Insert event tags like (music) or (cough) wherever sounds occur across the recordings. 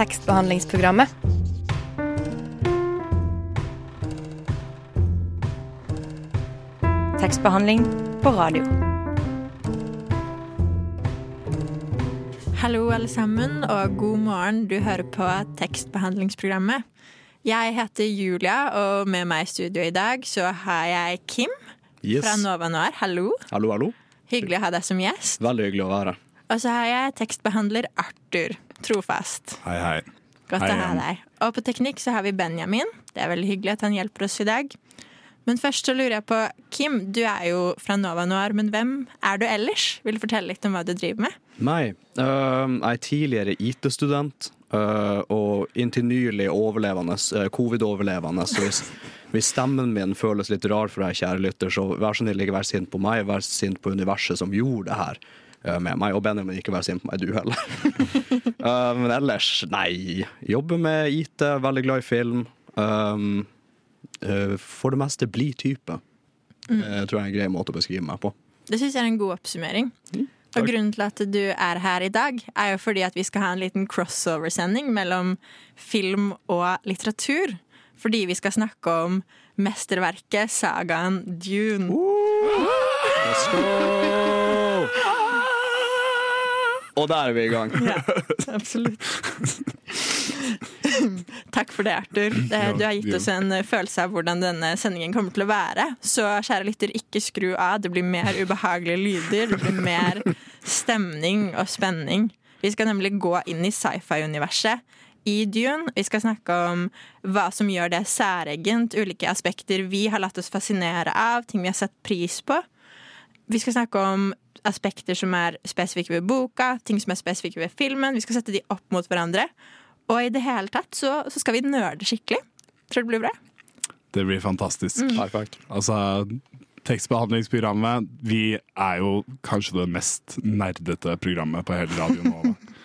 tekstbehandlingsprogrammet. Tekstbehandling på radio. Hallo, alle sammen, og god morgen. Du hører på tekstbehandlingsprogrammet. Jeg heter Julia, og med meg i studio i dag så har jeg Kim Yes. fra Nova Noir. Hallo. Hallo, hallo. Hyggelig å ha deg som gjest. Veldig hyggelig å være her. Og så har jeg tekstbehandler Arthur Trofast. Hei, hei. Godt Hei å ha deg. Og på teknikk så har vi Benjamin. Det er veldig hyggelig at han hjelper oss i dag. Men først så lurer jeg på, Kim, du er jo fra Nova Noir, men hvem er du ellers? Vil du fortelle litt om hva du driver med? Nei, øhm, jeg er tidligere IT-student Uh, og inntil nylig overlevende, uh, covid-overlevende. Så hvis, (laughs) hvis stemmen min føles litt rar for deg, kjære lytter, så vær så snill ikke vær sint på meg, vær sint på universet som gjorde det her øh, med meg. Og Benjamin, ikke vær sint på meg, du heller. Øh, (laughs) men ellers, nei. Jobber med IT, veldig glad i film. Um, uh, for det meste bli type. Det tror jeg er en grei måte å beskrive meg på. Det syns jeg er en god oppsummering. Mm. Og grunnen til at du er her i dag, er jo fordi at vi skal ha en liten crossover-sending mellom film og litteratur. Fordi vi skal snakke om mesterverket, sagaen Dune. Let's go! Og der er vi i gang. (laughs) Ja, absolutt. (laughs) Takk for det, Arthur. Du har gitt oss en følelse av hvordan denne sendingen kommer til å være. Så kjære lytter, ikke skru av. Det blir mer ubehagelige lyder. Det blir mer stemning og spenning. Vi skal nemlig gå inn i sci-fi-universet i Dune. Vi skal snakke om hva som gjør det særegent, ulike aspekter vi har latt oss fascinere av, ting vi har satt pris på. Vi skal snakke om aspekter som er spesifikke ved boka, ting som er spesifikke ved filmen. Vi skal sette de opp mot hverandre. Og i det hele tatt så, så skal vi nerde skikkelig. Tror du det blir bra? Det blir fantastisk. Mm. Altså, tekstbehandlingsprogrammet, vi er jo kanskje det mest nerdete programmet på hele radioen Nova. (laughs)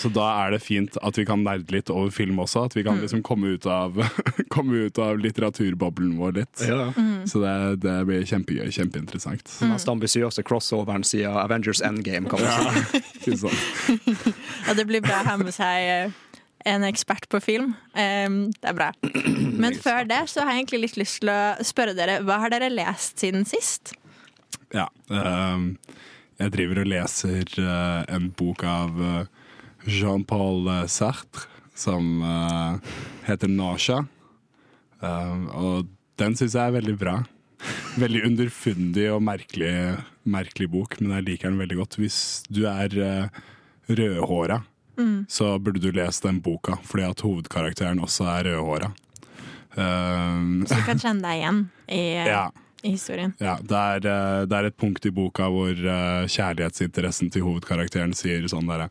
Så da er det fint at vi kan nerde litt over film også. At vi kan liksom komme ut av, (laughs) komme ut av litteraturboblen vår litt. Ja. Så det, det blir kjempegøy. Kjempeinteressant. Den mest ambisiøse crossoveren siden Avengers Endgame. Kan man si. Ja. (laughs) (laughs) ja, det blir bra å ha med seg eh, en ekspert på film. Um, det er bra. Men før det så har jeg egentlig litt lyst til å spørre dere, hva har dere lest siden sist? Ja. um, jeg driver og leser uh, en bok av eh, Jean-Paul Sartre som eh, heter Nasha. Ehm, og den syns jeg er veldig bra. Veldig underfundig og merkelig, merkelig bok, men jeg liker den veldig godt. Hvis du er uh, rødhåra, så burde du lese den boka, fordi at hovedkarakteren også er rødhåra. Uh, Så du kan kjenne deg igjen i, ja. i historien. Ja, det er, uh, det er et punkt i boka hvor eh, kjærlighetsinteressen til hovedkarakteren sier sånn derre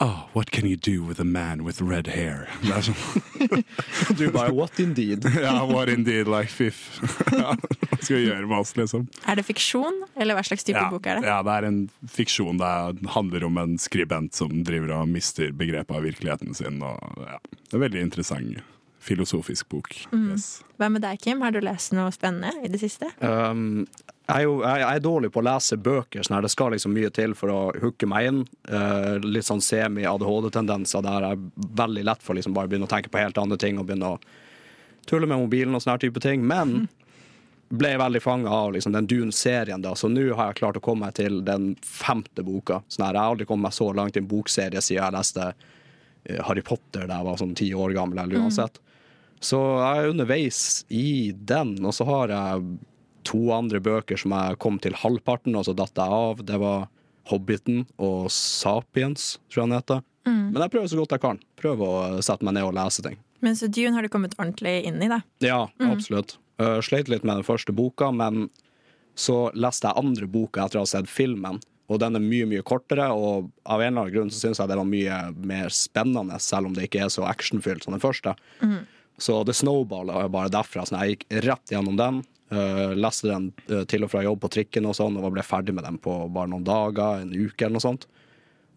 Oh, what can you do with a man with red hair? (laughs) (laughs) Du bare what indeed? (laughs) ja, what indeed, like fiff. hva skal vi gjøre med oss, liksom? Er det fiksjon, eller hva slags type Ja, bok er det? ja, det er en fiksjon. Det er- handler om en skribent som driver og mister begrepet av virkeligheten sin. Og, ja, det er veldig interessant filosofisk bok. Mm. Yes. Hva med deg, Kim? Har du lest noe spennende i det siste? Um, jeg, er jo, jeg, er dårlig på å lese bøker. Sånn her. Det skal liksom mye til for å hooke meg inn. Eh, litt sånn semi-ADHD-tendenser der jeg er veldig lett for liksom bare begynne å tenke på helt andre ting og begynne å tulle med mobilen og sånne her type ting. Men ble veldig fanga av liksom, den Dune-serien, da, så nå har jeg klart å komme meg til den femte boka. Sånn her, jeg har aldri kommet meg så langt i en bokserie siden jeg leste eh, Harry Potter da jeg var sånn ti år gammel. eller uansett. Så jeg er underveis i den, og så har jeg to andre bøker som jeg kom til halvparten, og så datt jeg av. Det var Hobbiten og Sapiens, tror jeg den heter. Men jeg prøver så godt jeg kan. Prøver å sette meg ned og lese ting. Men så Dune har du kommet ordentlig inn i, da. Ja, absolutt. Uh, sleit litt med den første boka, men så leste jeg andre boka etter å ha sett filmen. Og den er mye mye kortere, og av en eller annen grunn så syns jeg det var mye mer spennende, selv om det ikke er så actionfylt som den første. Så det snowballa bare derfra. Så jeg gikk rett gjennom den. Uh, leste den uh, til og fra jobb på trikken og sånn, og ble ferdig med den på bare noen dager, en uke eller noe sånt.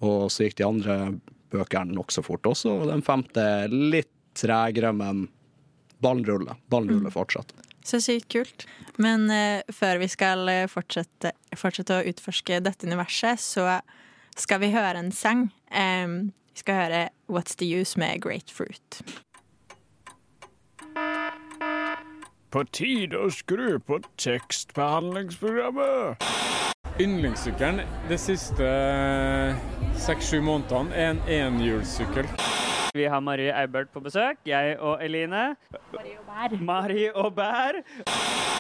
Og så gikk de andre bøkene nokså fort også, og den femte litt tregere, men ballen ruller. Ballen ruller fortsatt. Så sykt kult. Men uh, før vi skal eh, fortsette, fortsette å utforske dette universet, så skal vi høre en sang. Um, Vi skal høre What's the Use med Grapefruit. På tide å skru på tekstbehandlingsprogrammet. Yndlingssykkelen de siste seks-sju månedene er en enhjulssykkel. Vi har Marie Eibert på besøk, jeg og Eline. Marie og Bær. Marie og Bær.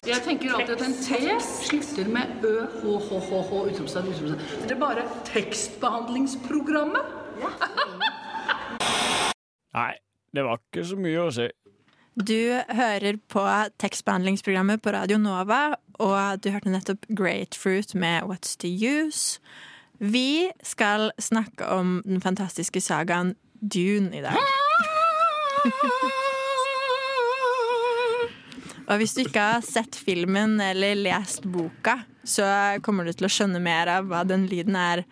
Jeg tenker alltid at en T slutter med ø, h, h, h, h, utropstegn, utropstegn. Det er bare tekstbehandlingsprogrammet. (laughs) Nei, det var ikke så mye å si. Du hører på tekstbehandlingsprogrammet på Radio Nova, og du hørte nettopp Great Fruit med What's the Use. Vi skal snakke om den fantastiske sagaen Dune i dag. (laughs) Og hvis du ikke har sett filmen eller lest boka, så kommer du til å skjønne mer av hva den lyden er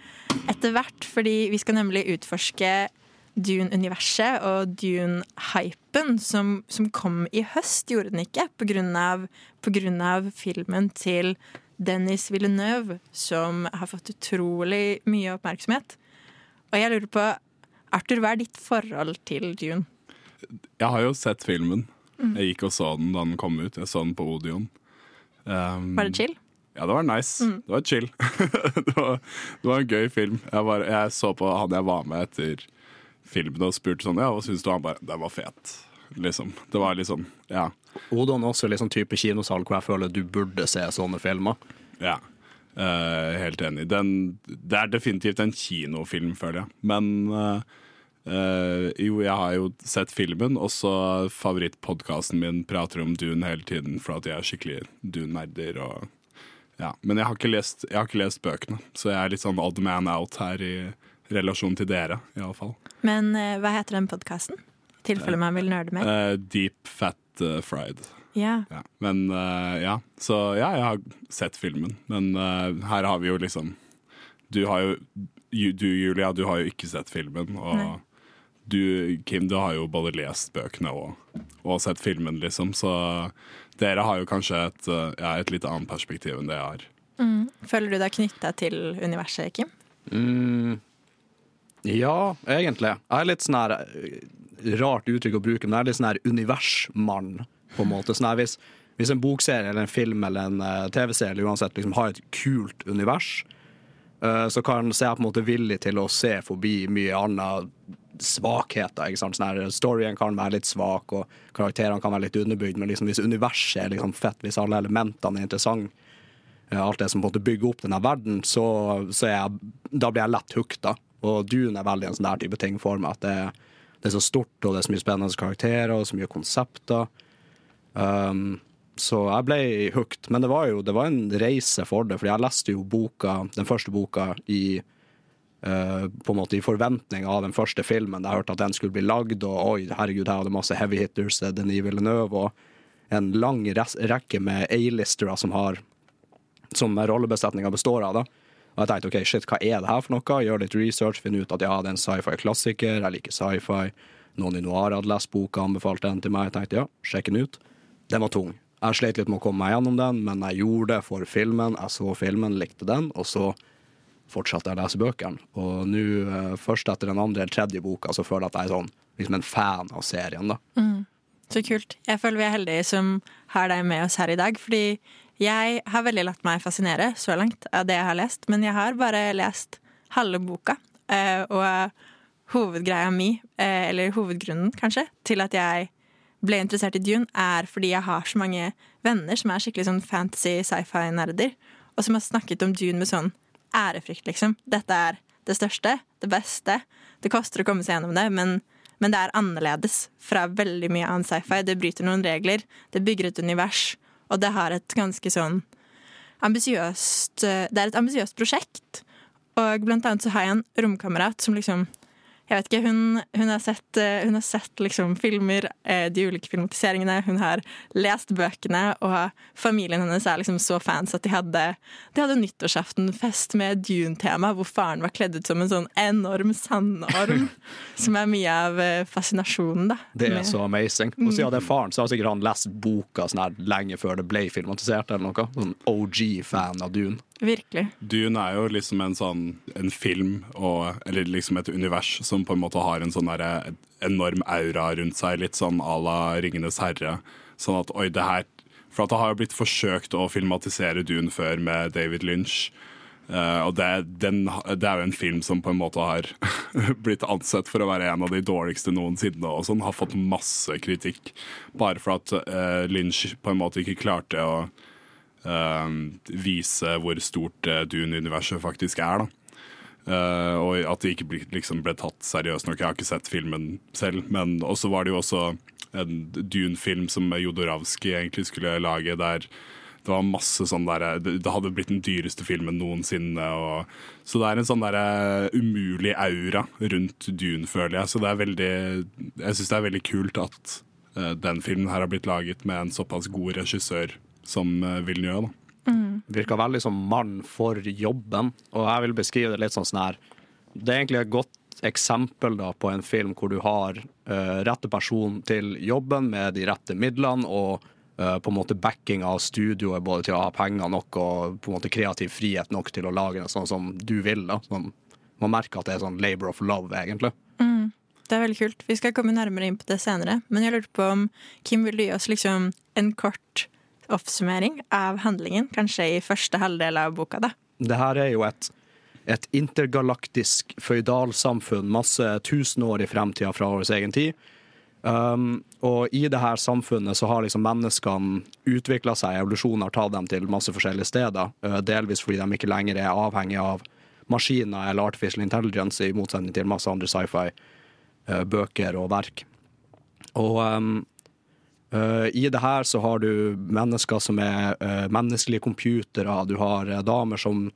etter hvert. Fordi vi skal nemlig utforske Dune-universet og Dune-hypen som, som, kom i høst, gjorde den ikke? På grunn, av, på grunn av filmen til Dennis Villeneuve, som har fått utrolig mye oppmerksomhet. Og jeg lurer på, Arthur, hva er ditt forhold til Dune? Jeg har jo sett filmen. Jeg gikk og så den da den kom ut. Jeg så den på Odion. Um, var det chill? Ja, det var nice. Mm. Det var chill. (laughs) det, var, det, var, en gøy film. Jeg, var, jeg, så på han jeg var med etter filmen og spurte sånn Ja, hva syns du? Han bare Den var fet. Liksom. Det var liksom Ja. Odeon er også liksom type kinosal hvor jeg føler du burde se sånne filmer. Ja. Uh, helt enig. Den, det er definitivt en kinofilm, føler jeg. Men uh, uh, jo, jeg har jo sett filmen, og så favorittpodkasten min prater om Dune hele tiden, for at jeg er skikkelig Dune-nerder. Ja. Men jeg har, lest, jeg har, ikke lest, bøkene, så jeg er litt sånn odd man out her i relasjon til dere, iallfall. Men hva heter den podkasten? I tilfelle man vil nerde mer. Deep Fat Fried. Ja. ja. Men uh, ja, så ja, jeg har sett filmen. Men uh, her har vi jo liksom Du har jo Du, Julia, du har jo ikke sett filmen. Og Nei. du, Kim, du har jo både lest bøkene og, og, sett filmen, liksom. Så dere har jo kanskje et, uh, ja, et litt annet perspektiv enn det jeg har. Mm. Føler du deg knytta til universet, Kim? Mm. Ja, egentlig. Jeg er litt sånn her Rart uttrykk å bruke, men jeg er litt sånn her universmann på en måte. Sånn hvis, hvis, en bokserie eller en film eller en uh, TV-serie uansett liksom har et kult univers, uh, så, kan, så er jeg på en måte villig til å se forbi mye annet svakheter. ikke sant? Sånn her, storyen kan være litt svak, og karakterene kan være litt underbygd, men liksom, hvis universet er liksom fett, hvis alle elementene er interessante, alt det som på en måte bygger opp denne verden, så, så jeg, da blir jeg lett hooked. Da. Og Dune er veldig en sånn der type ting for meg. at det, det er så stort, og det er så mye spennende karakterer og så mye konsepter. Um, så jeg ble hooked. Men det var jo det var en reise for det, Fordi jeg leste jo boka, den første boka i uh, på en måte i forventning av den første filmen. Jeg hørte at den skulle bli lagd, og oi, herregud, her hadde masse heavy hitters, Denis Villeneuve, og en lang rekke med A-listere som har som rollebesetninga består av. da og jeg tenkte ok, shit, hva er det her for noe? Gjør litt research, finne ut at ja, det er en sci-fi-klassiker, jeg liker sci-fi. Noen i noir hadde lest boka, anbefalte den til meg. Jeg tenkte ja, sjekk den ut. Den var tung. Jeg slet litt med å komme meg gjennom den, men jeg gjorde det for filmen. Jeg så filmen, likte den, og så fortsatte jeg å lese bøkene. Og nå, eh, først etter den andre eller tredje boka, så føler jeg at jeg er sånn, liksom en fan av serien, da. Mm. Så kult. Jeg føler vi er heldige som har deg med oss her i dag, fordi jeg har veldig latt meg fascinere så langt av det jeg har lest, men jeg har bare lest halve boka. Eh, og hovedgreia mi, eh, eller hovedgrunnen kanskje, til at jeg ble interessert i Dune, er fordi jeg har så mange venner som er skikkelig sånn fantasy sci-fi-nerder, og som har snakket om Dune med sånn ærefrykt, liksom. Dette er det største, det beste. Det koster å komme seg gjennom det, men, men det er annerledes fra veldig mye annen sci-fi. Det bryter noen regler, det bygger et univers. Og det har et ganske sånn ambisiøst Det er et ambisiøst prosjekt. Og blant annet så har jeg en romkamerat som liksom jeg vet ikke, Hun, hun har sett, hun har sett liksom filmer, de ulike filmatiseringene, hun har lest bøkene, og familien hennes er liksom så fans at de hadde, de hadde nyttårsaftenfest med Dune-tema, hvor faren var kledd ut som en sånn enorm sandorm. (laughs) som er mye av fascinasjonen, da. Det er så amazing. Og siden det er faren, så har sikkert han lest boka sånn her lenge før det ble filmatisert, eller noe. Sånn OG-fan av Dune. Virkelig. Dune er jo liksom en sånn en film, og, eller liksom et univers som på en måte har en sånn der, enorm aura rundt seg, litt sånn à la Ringenes herre. Sånn at oi, det her For at det har jo blitt forsøkt å filmatisere Dune før med David Lynch. Uh, og det, den, det er jo en film som på en måte har (laughs) blitt ansett for å være en av de dårligste noensinne, og sånn, har fått masse kritikk. Bare for at uh, Lynch på en måte ikke klarte å vise hvor stort uh, Dune-universet faktisk er. da. Uh, og at det ikke ble, liksom ble tatt seriøst nok. Jeg har ikke sett filmen selv, men også var det jo også en Dune-film som Jodorowsky egentlig skulle lage, der det var masse sånn der, det hadde blitt den dyreste filmen noensinne. Og, så det er en sånn der umulig aura rundt Dune, føler jeg. Så det er veldig Jeg syns det er veldig kult at uh, den filmen her har blitt laget med en såpass god regissør som vil gjøre det. da. Virker veldig som mann for jobben, og jeg vil beskrive det litt sånn sånn her Det er egentlig et godt eksempel da på en film hvor du har uh, rette person til jobben med de rette midlene og uh, på en måte backing av studioet både til å ha penger nok og på en måte kreativ frihet nok til å lage det sånn som du vil. da. Sånn, man merker at det er sånn labor of love, egentlig. Det er veldig kult. Vi skal komme nærmere inn på det senere. Men jeg lurte på om Kim vil gi oss liksom en kort oppsummering av handlingen, kanskje i første halvdel av boka, da? Det her er jo et, et intergalaktisk føydalsamfunn masse tusen år i fremtida fra vår egen tid. Um, og i det her samfunnet så har liksom menneskene utvikla seg, evolusjonen har tatt dem til masse forskjellige steder. uh, delvis fordi de ikke lenger er avhengig av maskiner eller artificial intelligence, i motsetning til masse andre sci-fi-bøker og verk. Og um, Uh, I det her så har du mennesker som er uh, menneskelige computere, du har uh, damer som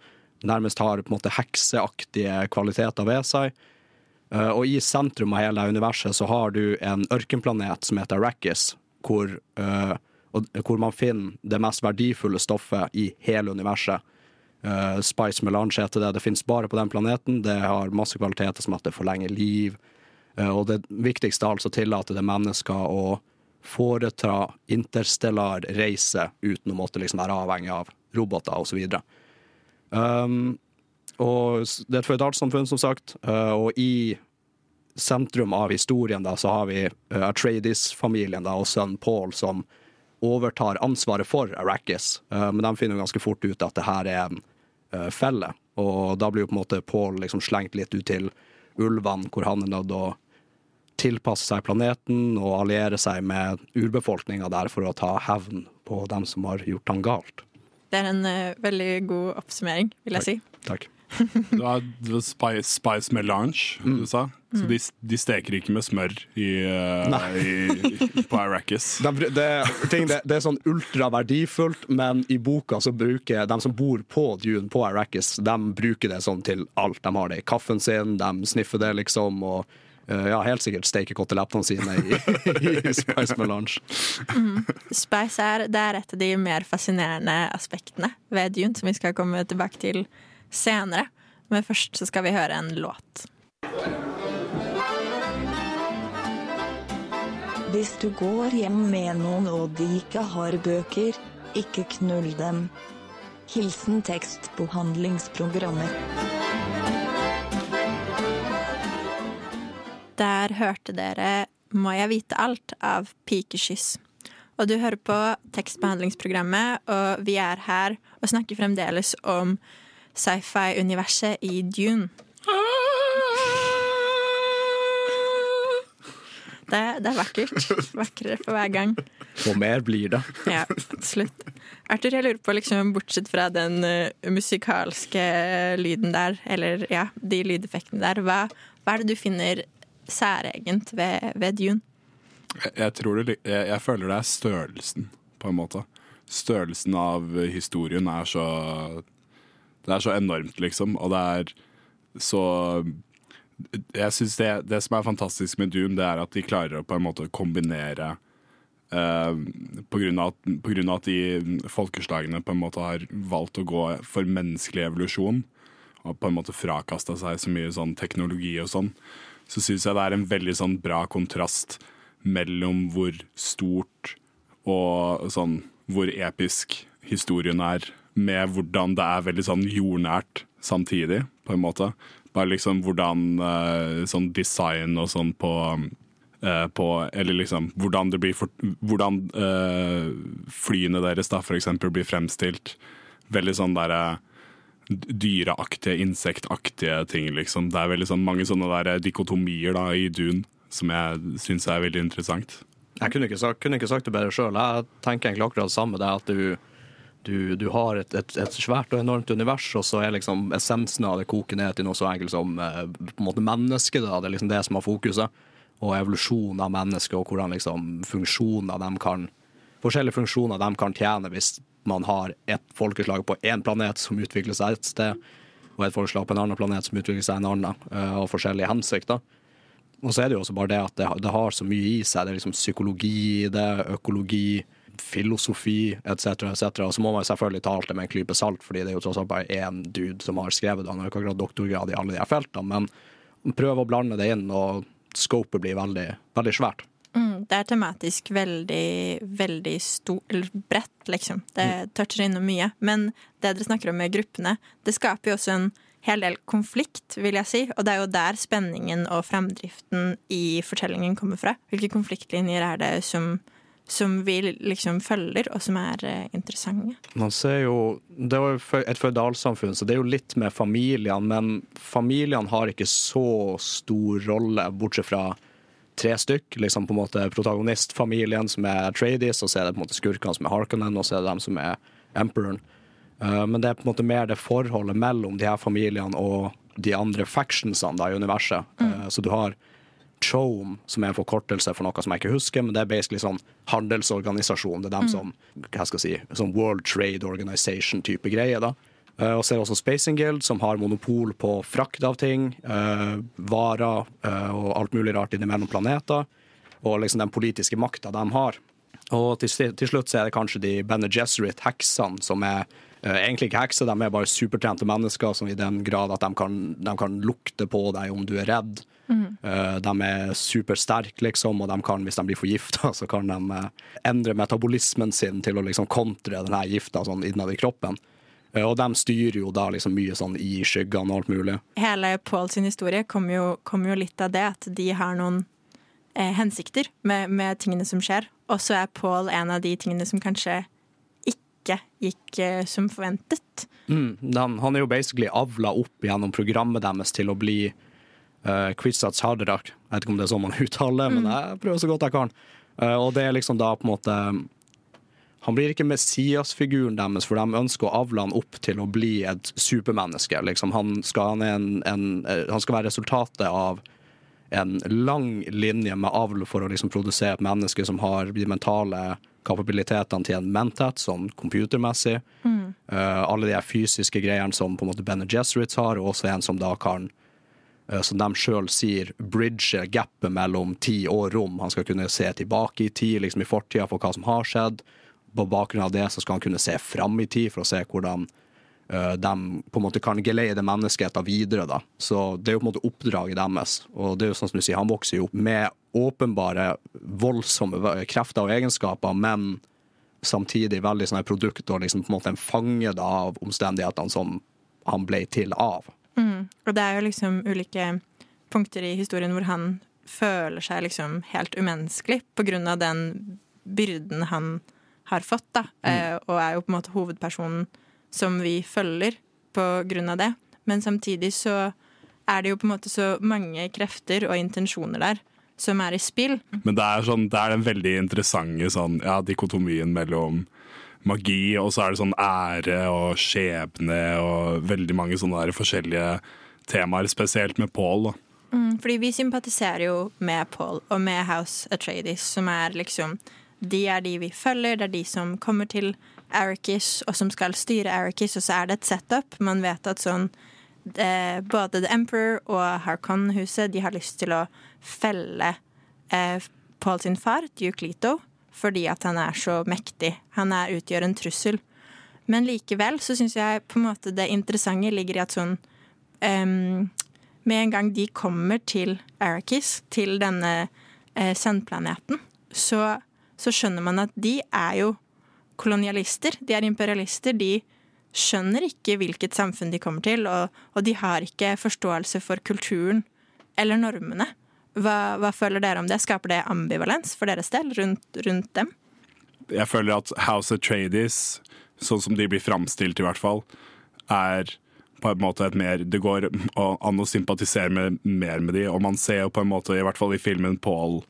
nærmest har på en måte hekseaktige kvaliteter ved seg. Og i sentrum av hele universet så har du en ørkenplanet som heter Arrakis, hvor, hvor man finner det mest verdifulle stoffet i hele universet. Spice melange heter det. Det fins bare på den planeten. Det har masse kvaliteter som at det forlenger liv. Og det viktigste er altså tillater det mennesker å foreta interstellar reise uten å måtte liksom være avhengig av roboter osv. Um, og det er et føydalsamfunn, som sagt, uh, og i sentrum av historien da, så har vi uh, Atreides-familien og sønnen Paul som overtar ansvaret for Arrakis. Uh, men de finner jo ganske fort ut at det her er en felle, og da blir jo på en måte Paul liksom slengt litt ut til ulvene, hvor han er nødt å tilpasse seg planeten og alliere seg med urbefolkninga der for å ta hevn på dem som har gjort han galt. Det er en uh, veldig god oppsummering, vil jeg si. Takk. (laughs) Det var spice, spice melange, du sa. Så de, de steker ikke med smør i, uh, i, på Arrakis. (laughs) De, det, ting, det, det er sånn ultraverdifullt, men i boka så bruker de som bor på Dune, på Arrakis, de bruker det sånn til alt. De har det i kaffen sin, de sniffer det liksom, og eh, ja, helt sikkert steker kotelettene sine i, i Spice Melange. Spice er, det er et av de mer fascinerende aspektene ved Dune, som vi skal komme tilbake til senere. Men først så skal vi høre en låt. Hvis du går hjem med noen og de ikke har bøker, ikke knull dem. Hilsen tekstbehandlingsprogrammer. Der hørte dere Må jeg vite alt av Pikeskyss. Og du hører på tekstbehandlingsprogrammet, og vi er her og snakker fremdeles om sci-fi-universet i Dune. Det, det er vakkert. Vakrere for hver gang. Og mer blir det. Ja, slutt. Arthur, jeg lurer på, liksom, bortsett fra den uh, musikalske lyden der, eller ja, de lydeffektene der, hva, hva er det du finner særegent ved, ved Dune? Jeg, jeg, det, jeg, jeg føler det er størrelsen, på en måte. Størrelsen av historien er så Det er så enormt, liksom. Og det er så Jeg syns det, det som er fantastisk med Doom, det er at de klarer å på en måte kombinere eh, på, grunn av på at de folkeslagene på en måte har valgt å gå for menneskelig evolusjon, og på en måte frakasta seg så mye sånn teknologi og sånn, så syns jeg det er en veldig sånn bra kontrast mellom hvor stort og sånn hvor episk historien er med hvordan det er veldig sånn jordnært samtidig, på en måte. Bare liksom hvordan eh, sånn design og sånn på, eh, på Eller liksom hvordan for, Hvordan øh, flyene deres da for eksempel blir fremstilt. Veldig sånn derre dyreaktige, insektaktige ting, liksom. Det er veldig sånn mange sånne der dikotomier da i Dune som jeg syns er veldig interessant. Jeg kunne ikke sagt, kunne ikke sagt det bedre sjøl. Jeg tenker egentlig akkurat det samme. Det er at du, du, du har et, et, et, svært og enormt univers, og så er liksom essensen av det koker ned til noe så enkelt som eh, på en måte mennesket. Da. Det er liksom det som har fokuset. Og evolusjonen av mennesket, og hvordan liksom funksjoner de kan forskjellige funksjoner de kan tjene hvis man har et folkeslag på én planet som utvikler seg et sted, og et folkeslag på en annen planet som utvikler seg en annen, eh, og forskjellige hensikter. Og så er det jo også bare det at det, det har så mye i seg. Det er liksom psykologi i det, økologi, filosofi etc. etc. Og så må man selvfølgelig ta alt det med en klype salt, fordi det er jo tross alt bare én dude som har skrevet det. Han har jo ikke akkurat doktorgrad i alle de her feltene, men prøv å blande det inn, og scopet blir veldig, veldig svært. Det er tematisk veldig, veldig stort eller bredt, liksom. Det mm. toucher innom mye. Men det dere snakker om med gruppene, det skaper jo også en hel del konflikt, vil jeg si. Og det er jo der spenningen og framdriften i fortellingen kommer fra. Hvilke konfliktlinjer er det som, som vi liksom følger, og som er uh, interessante? Man ser jo Det var jo et føydalsamfunn, så det er jo litt med familiene. Men familiene har ikke så stor rolle, bortsett fra tre stykk. liksom på en måte Protagonistfamilien, som er Tradies, og så er det på en måte skurkene, som er Harkonnen, og så er det dem som er Emperoren. Uh, men det er på en måte mer det forholdet mellom de her familiene og de andre factionsene da, i universet. Mm. Uh, så du har Chome, som er en forkortelse for noe som jeg ikke husker, men det er basically sånn handelsorganisasjon. Det er dem mm. som hva skal jeg si, sånn World Trade Organization-type greier. da. Uh, og så det også Spacing Guild, som har monopol på frakt av ting, uh, varer uh, og alt mulig rart innimellom planeter. Og liksom den politiske makta de har. Og til, til, slutt så er det kanskje de Bene Gesserit-heksene, som er egentlig ikke hekser, de er bare supertrente mennesker som i den grad at de kan, de kan lukte på deg om du er redd. Mm. de er supersterke, liksom, og de kan, hvis de blir forgifta, (laughs) så kan de endre metabolismen sin til å liksom kontre denne gifta sånn innad i kroppen. Eh, og de styrer jo da liksom mye sånn i skyggene og alt mulig. Hele Paul sin historie kommer jo, kom jo, litt av det, at de har noen eh, hensikter med, med, tingene som skjer. Og så er Paul en av de tingene som kanskje ikke gikk eh, som forventet. Mm, han, han, er jo basically avla opp gjennom programmet deres til å bli uh, Quizzats Haderach. Jeg vet ikke om det er sånn man (laughs) uttaler, mm. men jeg prøver så godt jeg kan. Uh, og det er liksom da på en måte han blir ikke Messias-figuren deres, for de ønsker å avle han opp til å bli et supermenneske. Liksom, han, skal, han, en, en, eh, han, skal, være resultatet av en lang linje med avl for å liksom produsere et menneske som har de mentale kapabilitetene til en mentat, sånn computermessig. Mm. Uh, alle de fysiske greiene som på en måte Ben Jesuits har, og også en som da kan uh, som de sjøl sier, bridge gapet mellom tid og rom. Han skal kunne se tilbake i tid, liksom i fortida, for hva som har skjedd på bakgrunn av det så skal han kunne se fram i tid for å se hvordan uh, de på en måte kan geleide menneskeheten videre. da. Så Det er jo på en måte oppdraget deres. Og det er jo sånn som du sier, Han vokser jo opp med åpenbare voldsomme krefter og egenskaper, men samtidig veldig sånn produkt og liksom på en måte en fange da, av omstendighetene som han ble til av. Mm. Og det er jo liksom ulike punkter i historien hvor han føler seg liksom helt umenneskelig på grunn av den byrden han har fått, da. Mm. Eh, og er jo på en måte hovedpersonen som vi følger på grunn av det. Men samtidig så er det jo på en måte så mange krefter og intensjoner der som er i spill. Men det er, sånn, det er den veldig interessante sånn, ja, dikotomien mellom magi, og så er det sånn ære og skjebne og veldig mange sånne der forskjellige temaer, spesielt med Paul. Mm, fordi vi sympatiserer jo med Paul og med House Atreides, som er liksom de er de vi følger, det er de som kommer til Arrakis, og som skal styre Arrakis, og så er det et setup. Man vet at sånn eh, Både The Emperor og Harkon-huset De har lyst til å felle eh, Paul sin far, Duke Lito, fordi at han er så mektig. Han er, utgjør en trussel. Men likevel så syns jeg på en måte det interessante ligger i at sånn um, Med en gang de kommer til Arrakis, til denne uh, sandplaneten, så så skjønner man at de er jo kolonialister. De er imperialister. De skjønner ikke hvilket samfunn de kommer til, og, og de har ikke forståelse for kulturen eller normene. Hva, hva føler dere om det? Skaper det ambivalens for deres del rundt, rundt dem? Jeg føler at House of Tradies, sånn som de blir framstilt i hvert fall, er på en måte et mer Det går an å sympatisere med, mer med de, og man ser jo på en måte, i hvert fall i filmen, Paul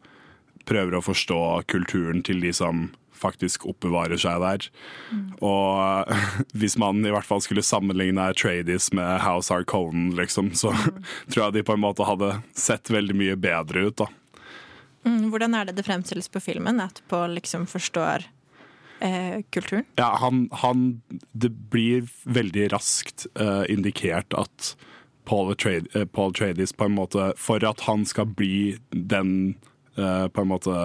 prøver å forstå kulturen til de som faktisk oppbevarer seg der. Og (laughs) hvis man i hvert fall skulle sammenligne Tradies med House Harkonnen, liksom, så (laughs) tror jeg de på en måte hadde sett veldig mye bedre ut, da. Mm, hvordan er det det fremstilles på filmen? At Paul liksom forstår eh, kulturen? Ja, han, han Det blir veldig raskt eh, indikert at Paul, Trad eh, Paul Tradies på en måte For at han skal bli den på en måte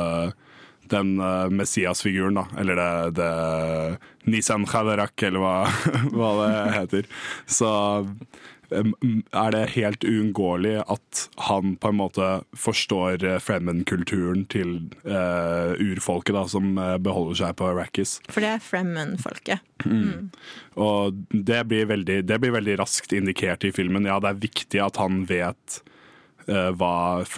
den uh, Messias-figuren, da. Eller det, det Nisan Khadarak, eller hva, (laughs) hva det heter. Så er det helt uunngåelig at han på en måte forstår uh, Fremen-kulturen til uh, urfolket, da, som beholder seg på Arrakis. For det er Fremmen-folket. Mm. Og det blir, veldig, det blir veldig raskt indikert i filmen. Ja, det er viktig at han vet hva,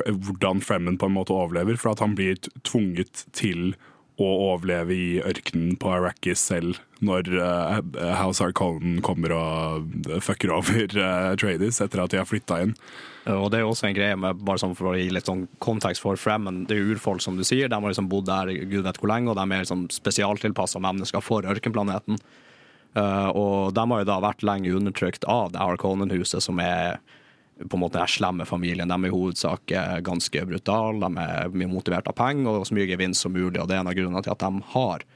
hvordan Fremen på en måte overlever, for at han blir tvunget til å overleve i ørkenen på Arrakis selv når uh, House Harkonnen kommer og fucker over uh, Traders etter at de har flytta inn. Og det er også en greie med, bare sånn for å gi litt sånn kontekst for Fremen, det er urfolk, som du sier. De har liksom bodd der gud vet hvor lenge, og de er liksom spesialtilpassa mennesker for ørkenplaneten. Uh, og de har jo da vært lenge undertrykt av det Harkonnen-huset, som er på en måte den slemme familien. De er i hovedsak ganske brutale, de er mye motivert av penger og så mye gevinst som mulig. og Det er en av grunnene til at de har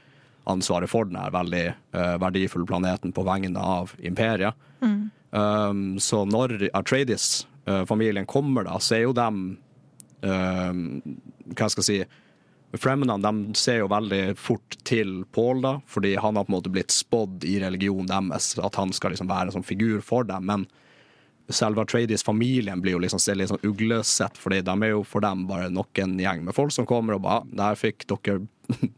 ansvaret for denne veldig uh, verdifulle planeten på vegne av imperiet. Mm. Um, så når Atreides-familien uh, kommer, da, så er jo dem um, Hva skal jeg si Fremenene de ser jo veldig fort til Paul, da, fordi han har på en måte blitt spådd i religionen deres, at han skal liksom være en sånn figur for dem. men selve Tradies-familien blir jo liksom litt sånn uglesett, fordi de er jo for dem bare nok en gjeng med folk som kommer og bare Der fikk dere (laughs)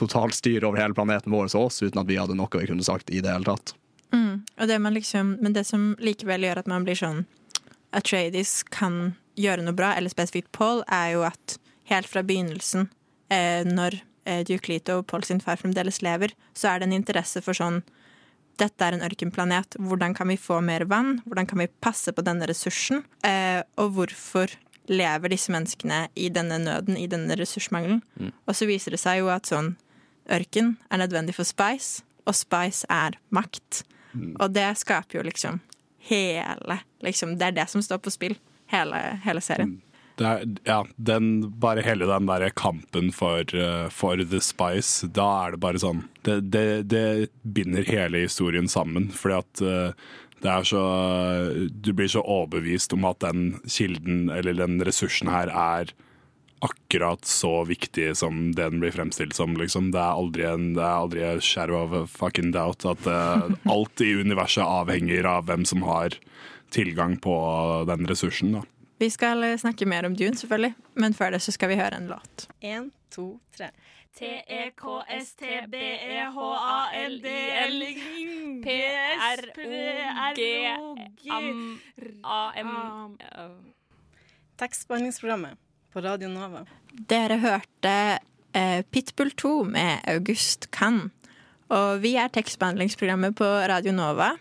totalt styr over hele planeten vår og oss, uten at vi hadde noe vi kunne sagt i det hele tatt. Mm. Det liksom, men det som likevel gjør at man blir sånn At Tradies kan gjøre noe bra, eller spesifikt Paul, er jo at helt fra begynnelsen, eh, når eh, Duke Lito og Paul sin far fremdeles lever, så er det en interesse for sånn dette er en ørkenplanet. Hvordan kan vi få mer vann? Hvordan kan vi passe på denne ressursen? Eh, og hvorfor lever disse menneskene i denne nøden, i denne ressursmangelen? Mm. Og så viser det seg jo at sånn ørken er nødvendig for spice, og spice er makt. Mm. Og det skaper jo liksom hele liksom, Det er det som står på spill, hele, hele serien. Mm er, ja, den, bare hele den der kampen for, uh, for, The Spice, da er det bare sånn Det, det, det binder hele historien sammen, fordi at uh, det er så Du blir så overbevist om at den kilden, eller den ressursen her, er akkurat så viktig som det den blir fremstilt som. Liksom. Det er aldri en det er aldri a shadow of a fucking doubt at uh, alt i universet avhenger av hvem som har tilgang på den ressursen. da. Vi skal eh, snakke mer om Dune, selvfølgelig, men før det så skal vi høre en låt. En, to, tre. T-E-K-S-T-B-E-H-A-L-D-L P-R-O-G-A-M Tekstbehandlingsprogrammet på Radio Nova. Dere hørte eh, Pitbull 2 med August Kann. Og vi er tekstbehandlingsprogrammet på Radio Nova.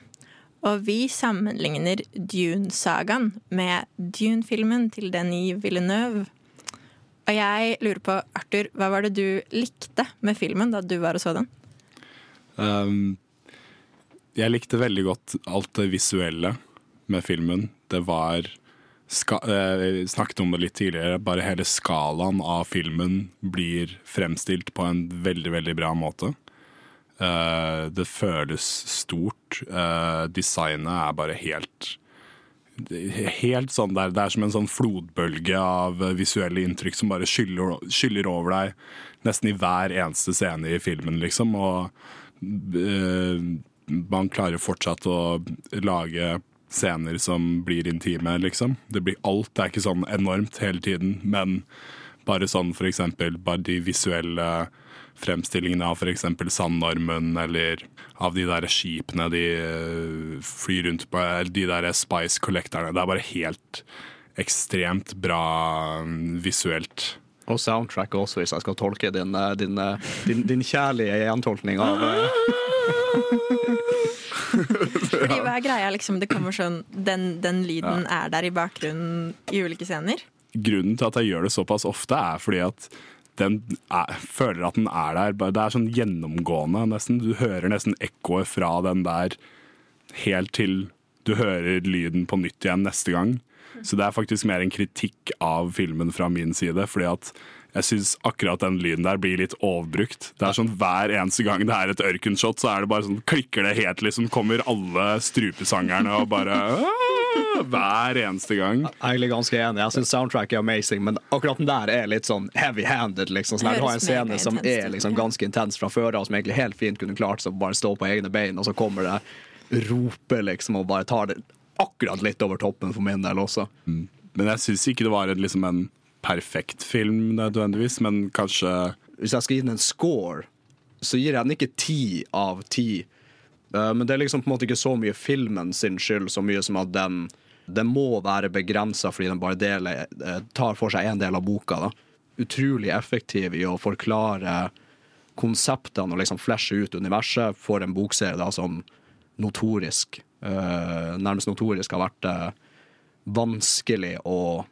Og vi sammenligner Dune-sagaen med Dune-filmen til Denis Villeneuve. Og jeg lurer på, Arthur, hva var det du likte med filmen da du var og så den? Um, jeg likte veldig godt alt det visuelle med filmen. Det var eh, Jeg snakket om det litt tidligere. Bare hele skalaen av filmen blir fremstilt på en veldig, veldig bra måte. Uh, det føles stort. Uh, designet er bare helt Helt sånn der, Det er som en sånn flodbølge av visuelle inntrykk som bare skyller, skyller over deg nesten i hver eneste scene i filmen, liksom. Og uh, man klarer fortsatt å lage scener som blir intime, liksom. Det blir alt. Det er ikke sånn enormt hele tiden, men Bare sånn for eksempel bare de visuelle fremstillingene av f.eks. Sandormen, eller av de der skipene de eh, flyr rundt på, eller de der Spice Collectorene. Det er bare helt ekstremt bra mm, visuelt. Og soundtrack også, hvis jeg skal tolke din, eh, din, eh, din, din kjærlige gjentolkning av (laughs) Fordi hva er greia? Liksom, det kommer sånn, den, den lyden er der i bakgrunnen i ulike scener. Grunnen til at jeg gjør det såpass ofte, er fordi at den er, føler at den er der. Det er sånn gjennomgående, nesten. Du hører nesten ekkoet fra den der helt til du hører lyden på nytt igjen neste gang. Så det er faktisk mer en kritikk av filmen fra min side, fordi at jeg syns akkurat den lyden der blir litt overbrukt. Det er sånn Hver eneste gang det er et ørkenshot, så er det bare sånn klikker det helt, liksom. Kommer alle strupesangerne og bare! Hver eneste gang. Jeg er egentlig ganske enig. Jeg syns soundtrack er amazing, men akkurat den der er litt sånn heavy-handed. Liksom. Sånn, du har en scene som er liksom ganske intens fra før av, som egentlig helt fint kunne klart seg å bare stå på egne bein, og så kommer det roper, liksom, og bare tar det akkurat litt over toppen for min del også. Men jeg syns ikke det var en, liksom en perfekt film nødvendigvis, men kanskje Hvis jeg skal gi den en score, så gir jeg den ikke ti av ti. Eh, Men det er liksom på en måte ikke så mye filmen sin skyld, så mye som at den det må være begrensa fordi den bare deler, eh, tar for seg en del av boka. Da. Utrolig effektiv i å forklare konseptene og liksom flashe ut universet for en bokserie da, som notorisk, eh, nærmest notorisk har vært vanskelig å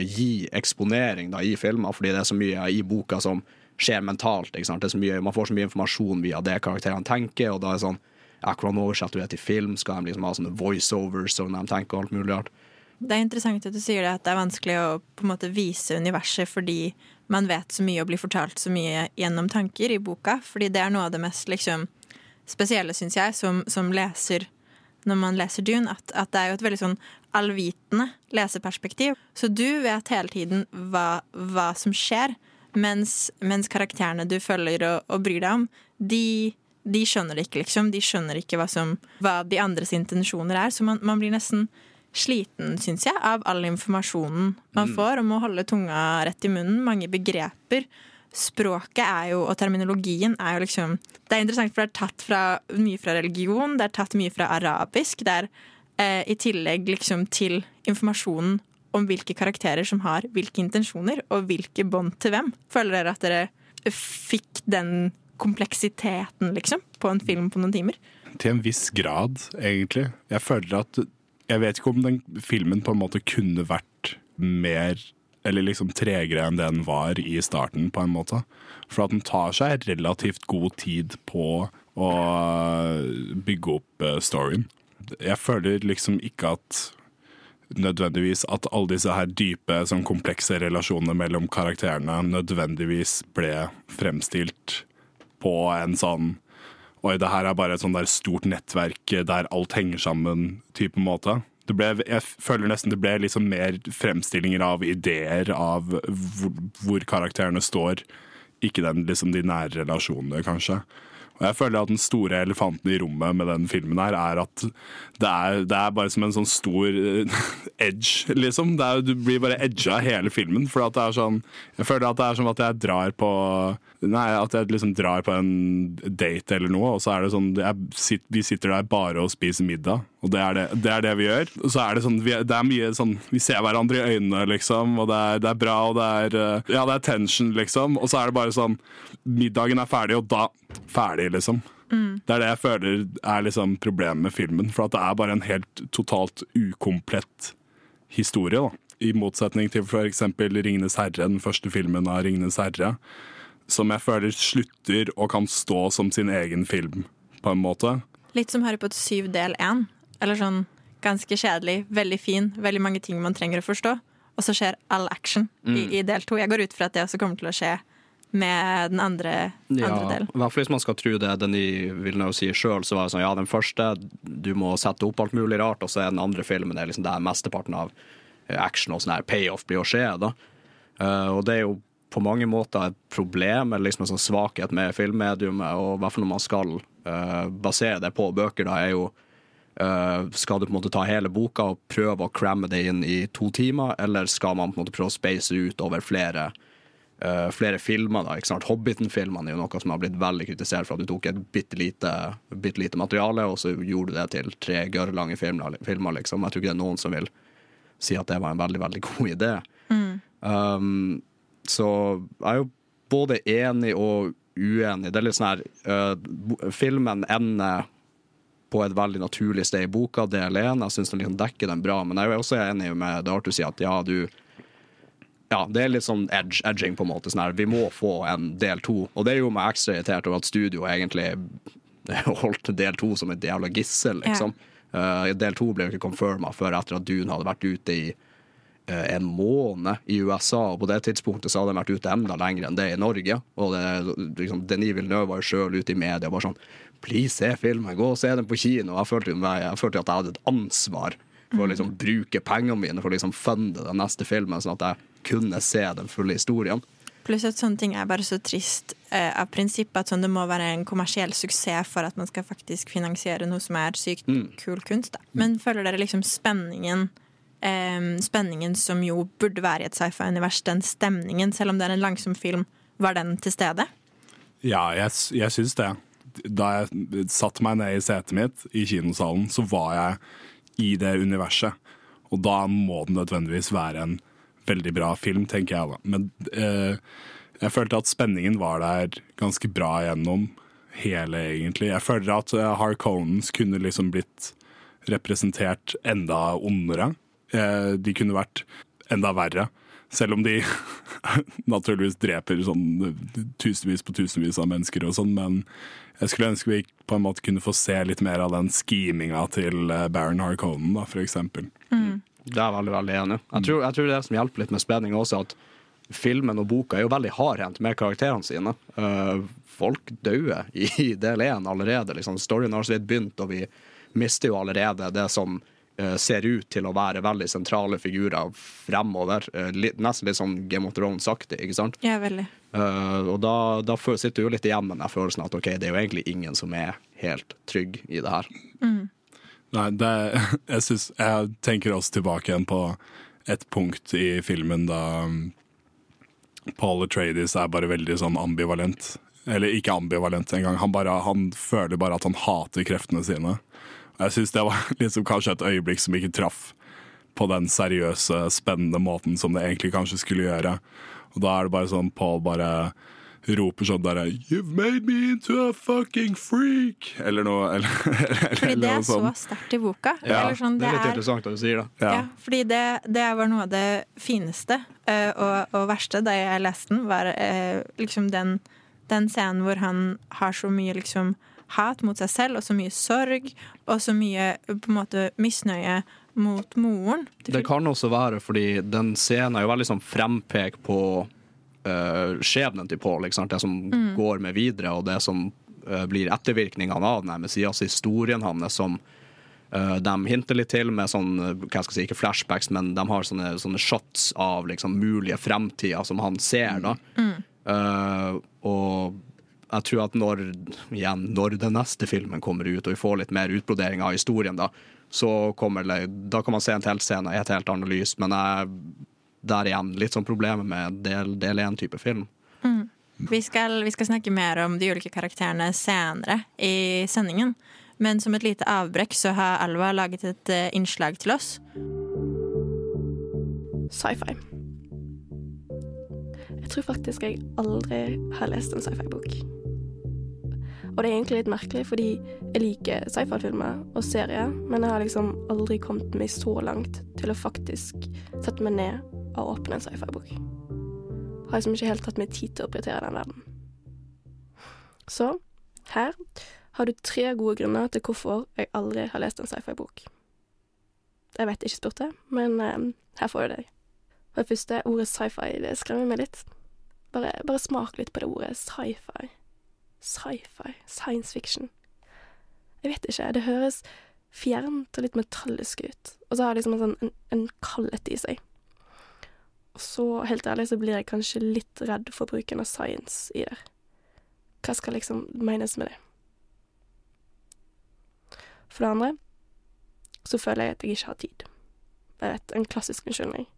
gi eksponering da, i filmer, fordi det er så mye i boka som skjer mentalt. Mye, man får så mye informasjon via det karakterene tenker, og da er det sånn ja, Hvordan oversetter du det til film? Skal de liksom ha sånne voiceovers når de tenker og alt mulig rart? Det er interessant at du sier det, at det er vanskelig å på en måte vise universet fordi man vet så mye og blir fortalt så mye gjennom tanker i boka. Fordi det er noe av det mest liksom, spesielle, syns jeg, som, som leser når man leser Dune, at, at det er jo et veldig sånn allvitende leseperspektiv. Så du vet hele tiden hva, hva som skjer, mens, mens karakterene du følger og, og bryr deg om, de, de skjønner det ikke, liksom. De skjønner ikke hva, som, hva de andres intensjoner er. Så man, man blir nesten sliten, syns jeg, av all informasjonen man får, om å holde tunga rett i munnen. Mange begreper. Språket er jo, og terminologien er jo liksom Det er interessant, for det er tatt fra, mye fra religion, det er tatt mye fra arabisk. Det er eh, i tillegg liksom til informasjonen om hvilke karakterer som har hvilke intensjoner, og hvilke bånd til hvem. Føler dere at dere fikk den kompleksiteten, liksom, på en film på noen timer? Til en viss grad, egentlig. Jeg føler at Jeg vet ikke om den filmen på en måte kunne vært mer eller liksom tregere enn det den var i starten, på en måte. For at den tar seg relativt god tid på å bygge opp eh, storyen. Jeg føler liksom ikke at nødvendigvis at alle disse her dype, sånn komplekse relasjonene mellom karakterene nødvendigvis ble fremstilt på en sånn Oi, det her er bare et sånn der stort nettverk der alt henger sammen type måte. Ble, jeg føler nesten det ble liksom mer fremstillinger av ideer av hvor, hvor karakterene står, ikke den, liksom de nære relasjonene, kanskje. Og jeg føler at den store elefanten i rommet med den filmen her, er at det er, det er bare som en sånn stor eh, (laughs) edge, liksom. Er, du blir bare edga hele filmen. For at det er sånn Jeg føler at det er som at jeg drar på Nei, at jeg liksom drar på en date eller noe, og så er det sånn jeg Vi sitter der bare og spiser middag, og det er det, det, er det vi gjør. Og så er det sånn vi, Det er mye sånn Vi ser hverandre i øynene, liksom, og det er, det er bra, og det er eh, Ja, det er tension, liksom. Og så er det bare sånn Middagen er ferdig, og da Ferdig, liksom. Det er det jeg føler er liksom problemet med filmen. For at det er bare en helt totalt ukomplett historie. da. I motsetning til f.eks. 'Ringenes herre', den første filmen av 'Ringenes herre'. Som jeg føler slutter og kan stå som sin egen film, på en måte. Litt som Harry Potter 7 del 1. Eller sånn ganske kjedelig, veldig fin, veldig mange ting man trenger å forstå. Og så skjer all action i, i del 2. Jeg går ut fra at det også kommer til å skje med den andre, andre Ja, delen. i hvert fall hvis man skal tro det Denis Villeneuve sier sjøl, så var det sånn ja, den første du må sette opp alt mulig rart, og så er den andre filmen det er liksom der mesteparten av eh, action og sånn her payoff blir å skje. da. Uh, og det er jo på mange måter et problem, eller liksom en sånn svakhet med filmmediumet, og i hvert fall når man skal uh, basere det på bøker, da er jo skal du på en måte ta hele boka og prøve å cramme det inn i to timer, eller skal man på en måte prøve å space ut over flere, uh, flere filmer? da, ikke sant? Hobbiten-filmene er jo noe som har blitt veldig kritisert for at du tok et bitte lite, bitte lite materiale, og så gjorde du det til tre gørrlange filmer, filmer. liksom. Jeg tror ikke det er noen som vil si at det var en veldig, veldig god idé. Um, så jeg er jo både enig og uenig. Det er litt sånn her uh, Filmen ender på et veldig naturlig sted i boka, del én. Jeg syns den liksom dekker den bra, men jeg er også enig med det Arthur sier, at ja, du ja, det er litt sånn edge, edging, på en måte. Sånn her, vi må få en del to. Og det gjorde meg ekstra irritert over at studio egentlig (laughs) holdt del to som et jævla gissel, liksom. Eh, del to ble jo ikke confirma før etter at Dune hadde vært ute i eh, en måned i USA, og på det tidspunktet så hadde de vært ute enda lenger enn det i Norge. Og det, liksom, Denis Villeneuve var jo sjøl ute i media bare sånn Please, se filmen, gå og se den på kino. Jeg følte, meg, jeg følte at jeg hadde et ansvar for å liksom bruke pengene mine for å liksom funde den neste filmen, sånn at jeg kunne se den fulle historien. Pluss at sånne ting er bare så trist eh, av prinsippet at sånn, det må være en kommersiell suksess for at man skal faktisk finansiere noe som er sykt kul kunst. Da. Men føler dere liksom spenningen eh, Spenningen som jo burde være i et sci-fi-univers, den stemningen, selv om det er en langsom film, var den til stede? Ja, jeg, jeg syns det. Da jeg satte meg ned i setet mitt i kinosalen, så var jeg i det universet. Og da må den nødvendigvis være en veldig bra film, tenker jeg da. Men eh, jeg følte at spenningen var der ganske bra gjennom hele, egentlig. Jeg føler at uh, Harkonnens kunne liksom blitt representert enda ondere. Eh, de kunne vært enda verre. Selv om de (laughs) naturligvis dreper sånn tusenvis på tusenvis av mennesker og sånn, men jeg skulle ønske vi på en måte kunne få se litt mer av den skiminga til eh, Baron Harkonnen, da, for eksempel. Det er jeg veldig veldig enig. Jeg tror, jeg tror det som hjelper litt med spenning også, at filmen og boka er jo veldig hardhendt med karakterene sine. Eh, folk dauer i (laughs) del én allerede. Liksom. Storyen har så vidt begynt, og vi mister jo allerede det som eh, ser ut til å være veldig sentrale figurer fremover. Eh, litt, nesten litt sånn Game of Thrones-aktig, ikke sant? Ja, veldig. Uh, og da, da sitter du jo litt igjen med den følelsen at ok, det er jo egentlig ingen som er helt trygg i det her. Nei, det, (laughs) jeg, synes, jeg tenker også tilbake igjen på et punkt i filmen da um, Paul Atreides er bare veldig sånn ambivalent. Eller ikke ambivalent engang. Han, bare, han føler bare at han hater kreftene sine. Jeg syns det var (laughs) liksom kanskje et øyeblikk som ikke traff på den seriøse, spennende måten som det egentlig kanskje skulle gjøre. Og da er det bare sånn Paul bare roper sånn derre You've made me into a fucking freak! Eller noe (laughs) eller, eller, Fordi det er så sterkt i boka. Ja, Eller sånn, det er litt interessant at du sier det. Ja. Ja, fordi det, det var noe av det fineste eh, og, og verste da jeg leste den, var eh, liksom den, den scenen hvor han har så mye liksom hat mot seg selv, og så mye sorg, og så mye på en måte misnøye mot moren. Det kan også være fordi den scenen er jo veldig sånn frempek på uh, skjebnen til Paul. Det som går med videre, og det som uh, blir ettervirkningene av den. Messias, historien hans som eh, de hinter litt til med sånn, hva skal jeg si, ikke flashbacks, men de har sånne, sånne shots av liksom, mulige fremtider som han ser. da. Eh, og jeg tror at når, igjen, når den neste filmen kommer ut, og vi får litt mer utbrodering av historien, da, så kommer det, da kan man se en teltscene i et helt annet lys. Men jeg, der igjen, litt sånn problemet med del, del 1-type film. Vi skal, vi skal snakke mer om de ulike karakterene senere i sendingen. Men som et lite avbrekk så har Alva laget et eh, innslag til oss. Sci-fi. Jeg tror faktisk jeg aldri har lest en sci-fi-bok. Og det er egentlig litt merkelig, fordi jeg liker sci-fi-filmer og serier, men jeg har liksom aldri kommet meg så langt til å faktisk sette meg ned og åpne en sci-fi-bok. Har liksom ikke helt tatt meg tid til å prioritere den verden. Så her har du tre gode grunner til hvorfor jeg aldri har lest en sci-fi-bok. Jeg vet ikke spurte, men eh, her får du det. For det første, ordet sci-fi, det skremmer meg litt. Bare, bare smak litt på det ordet sci-fi. Sci-fi. Science fiction. Jeg vet ikke, det høres fjernt og litt metallisk ut. Og så har det liksom en, sånn, en, en kaldhet i seg. Og så, helt ærlig, så blir jeg kanskje litt redd for bruken av science i det. Hva skal liksom menes med det? For det andre, så føler jeg at jeg ikke har tid. Jeg vet, en klassisk unnskyldning.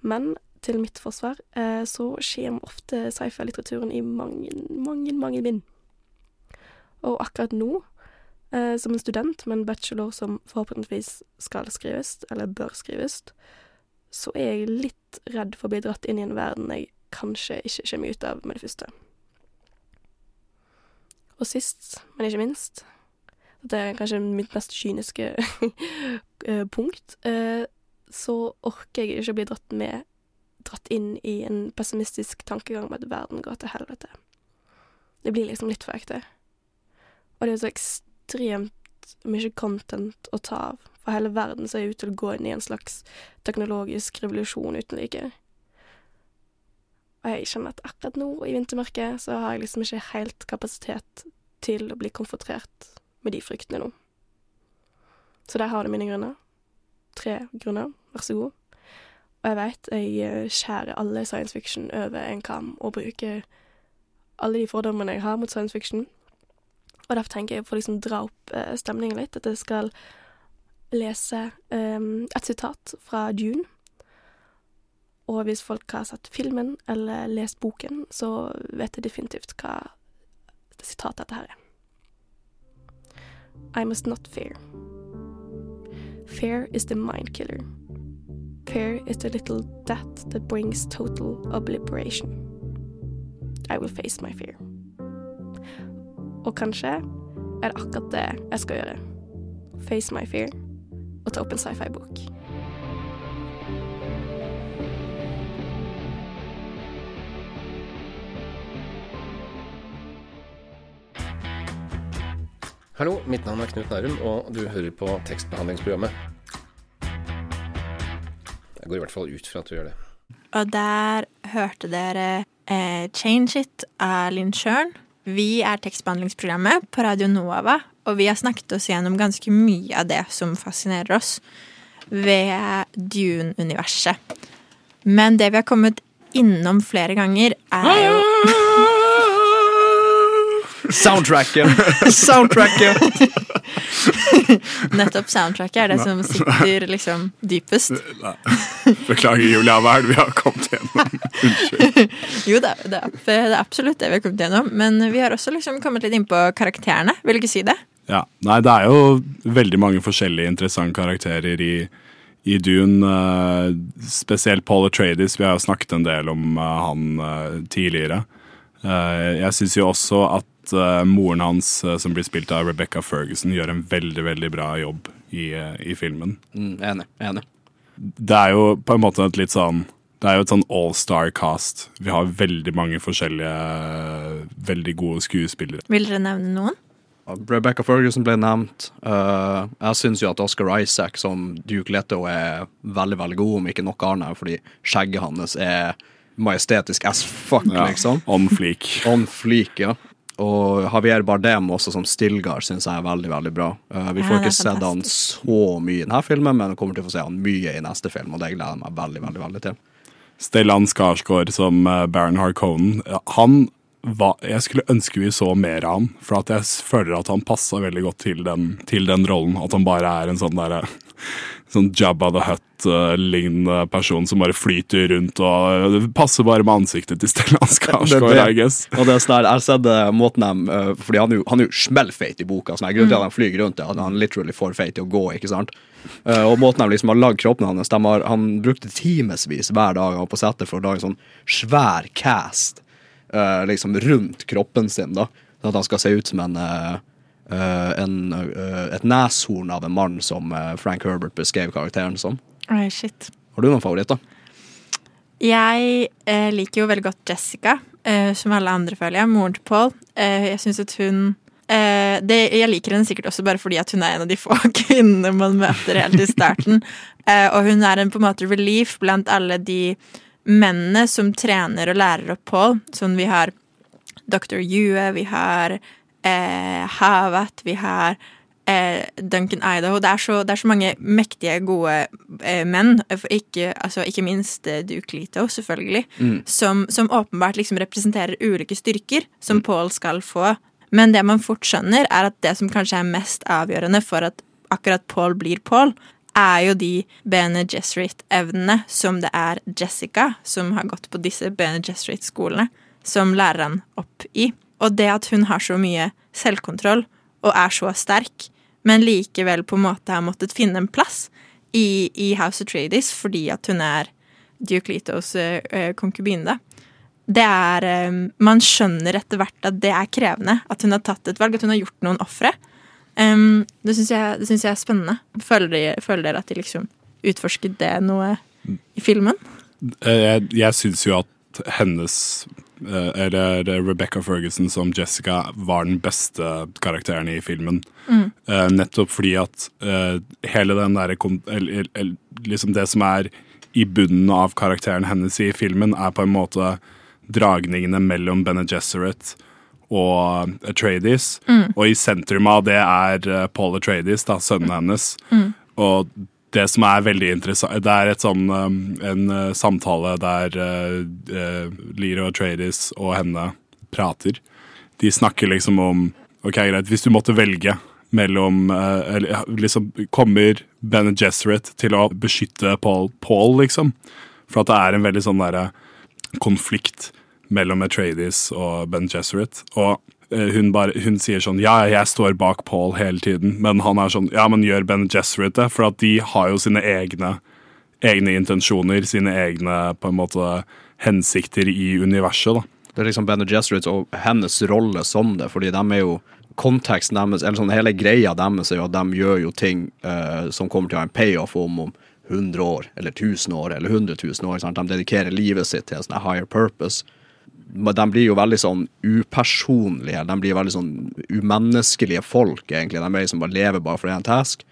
Men til mitt forsvar eh, så skjer ofte sci-fi-litteraturen i mange, mange, mange bind. Og akkurat nå, eh, som en student med en bachelor som forhåpentligvis skal skrives, eller bør skrives, så er jeg litt redd for å bli dratt inn i en verden jeg kanskje ikke kommer ut av med det første. Og sist, men ikke minst, dette er kanskje mitt mest kyniske (laughs) eh, punkt, eh, så orker jeg ikke å bli dratt med dratt inn i en pessimistisk tankegang om at verden går til helvete. Det blir liksom litt for ekte. Og det er så ekstremt mye content å ta av. For hele verden ser ut til å gå inn i en slags teknologisk revolusjon uten like. Og jeg kjenner at akkurat nå, i vintermørket, så har jeg liksom ikke helt kapasitet til å bli konfrontert med de fryktene nå. Så der har du mine grunner. Tre grunner. Vær så god. Og jeg veit jeg skjærer alle science fiction over en kam og bruker alle de fordommene jeg har mot science fiction. Og derfor tenker jeg for liksom dra opp eh, stemningen litt, at jeg skal lese um, et sitat fra Dune. Og hvis folk har sett filmen eller lest boken, så vet jeg definitivt hva sitatet dette her er. I must not fear. Fear is the mind killer. Fear is the little death that brings total obliteration. I will face my fear. Og kanskje er det akkurat det jeg skal gjøre. Face my fear og ta opp en sci-fi-bok. Hallo, mitt navn er Knut Nærum, og du hører på tekstbehandlingsprogrammet. Jeg går i hvert fall ut fra at du gjør det. Og der hørte dere eh, 'Change It' av Linn Sjøren. Vi er tekstbehandlingsprogrammet på Radio Nova, og vi har snakket oss gjennom ganske mye av det som fascinerer oss ved Dune-universet. Men det vi har kommet innom flere ganger, er jo Soundtracket! (laughs) Soundtracket! Nettopp soundtracket er det som sitter liksom dypest. Beklager, Julia. Hva er det vi har kommet gjennom? Unnskyld. Jo det er, det er absolutt det vi har kommet gjennom. Men vi har også liksom kommet litt inn på karakterene. Vil du ikke si det? Ja. Nei, det er jo veldig mange forskjellige interessante karakterer i, i Dune. eh, spesielt Paul Atreides. Vi har jo snakket en del om eh, han eh, tidligere. Eh, jeg syns jo også at eh, moren hans, eh, som blir spilt av Rebecca Ferguson, gjør en veldig, veldig bra jobb i, eh, i filmen. Mm, enig. Enig. Det er jo på en måte et litt sånn Det er jo et sånn all-star-cast. Vi har veldig mange forskjellige veldig gode skuespillere. Vil dere nevne noen? Rebecca Ferguson ble nevnt. Uh, jeg syns jo at Oscar Isaac som Duke Leto er veldig veldig god, om ikke noe annet, fordi skjegget hans er majestetisk as fuck, Ja, liksom. On fleek. On fleek, ja. Og Javier Bardem også som Stilgar syns jeg er veldig veldig bra. Uh, vi får er ikke sett han så mye i denne filmen, men kommer til å få se han mye i neste film, og det gleder jeg meg veldig veldig, veldig til. Stellan Skarsgård som eh, Baron Harkonnen. Han var Jeg skulle ønske vi så mer av han, for at jeg føler at han passa veldig godt til den, til den rollen. At han bare er en sånn derre (laughs) Sånn Jabba the Hutt-lignende person som bare flyter rundt og Det passer bare med ansiktet til Stellan (laughs) Skarsgård, I guess. Og det er sånn jeg har sett det, måten de uh, Fordi han han er jo smellfeit i boka. Sånn, grunnen til at han flyger rundt, er at han er literally for feit til å gå. ikke sant? Uh, og måten de liksom har lagd kroppen hans de har, Han brukte timevis hver dag han var på settet for å lage en sånn svær cast uh, liksom rundt kroppen sin. da Sånn at han skal se ut som en, uh, en uh, et neshorn av en mann, som Frank Herbert beskrev karakteren som. Oi, shit. Har du noen favoritter? Jeg eh, liker jo veldig godt Jessica, eh, som alle andre, føler jeg. Moren til Paul. Eh, jeg syns at hun eh, det, Jeg liker henne sikkert også bare fordi at hun er en av de få (laughs) kvinnene man møter helt i starten. (laughs) Eh, og hun er en på en måte relief blant alle de mennene som trener og lærer opp Paul. Sånn vi har Dr. Yue, vi har eh, Havet, vi har eh, Duncan Idaho. Det er, så, det er så mange mektige, gode eh, menn, ikke, altså, ikke minst eh, Duke Lito, selvfølgelig, Mm. som, som åpenbart liksom representerer ulike styrker som Paul skal få. Men det man fort skjønner, er at det som kanskje er mest avgjørende for at akkurat Paul blir Paul, er jo de Bene Gesserit-evnene som det er Jessica, som har gått på disse Bene Gesserit-skolene, som lærer han opp i. Og det at hun har så mye selvkontroll og er så sterk, men likevel på en måte har måttet finne en plass i, i House of Trades fordi at hun er Duke uh, konkubine, da. Det er eh, Man skjønner etter hvert at det er krevende. At hun har tatt et valg, at hun har gjort noen ofre. Um, det syns jeg, jeg er spennende. Føler, føler dere at de liksom utforsket det noe i filmen? Eh, Jeg, jeg syns jo at hennes eh, Eller Rebecca Ferguson som Jessica var den beste karakteren i filmen. Mm. Eh, nettopp fordi at hele den derre Liksom det som er i bunnen av karakteren hennes i filmen, er på en måte dragningene mellom Bene Gesserit og Atreides. Mm. Og i sentrum av det er eh, Paul Atreides, da, sønnen hennes. Mm. Og det som er veldig interessant Det er et sånn, um, en uh, samtale der uh, Lyra Atreides og henne prater. De snakker liksom om OK, greit, hvis du måtte velge mellom uh, liksom, Kommer Bene Gesserit til å beskytte Paul, Paul, liksom? For at det er en veldig sånn derre konflikt mellom Atreides og Ben Gesserit. Og eh, hun, bare, hun sier sånn Ja, jeg står bak Paul hele tiden. Men han er sånn Ja, men gjør Ben Gesserit det? For at de har jo sine egne, egne intensjoner, sine egne på en måte hensikter i universet, da. Det er liksom Ben Gesserit og hennes rolle som det, fordi de er jo Konteksten deres, eller sånn hele greia deres er jo at de gjør jo ting eh, som kommer til å ha en payoff om, om 100 år, eller 1000 år, eller 100 000 år. Sant? De dedikerer livet sitt til en sånn higher purpose. De blir jo veldig sånn upersonlige, de blir veldig sånn umenneskelige folk, egentlig. De er liksom bare lever bare for en task.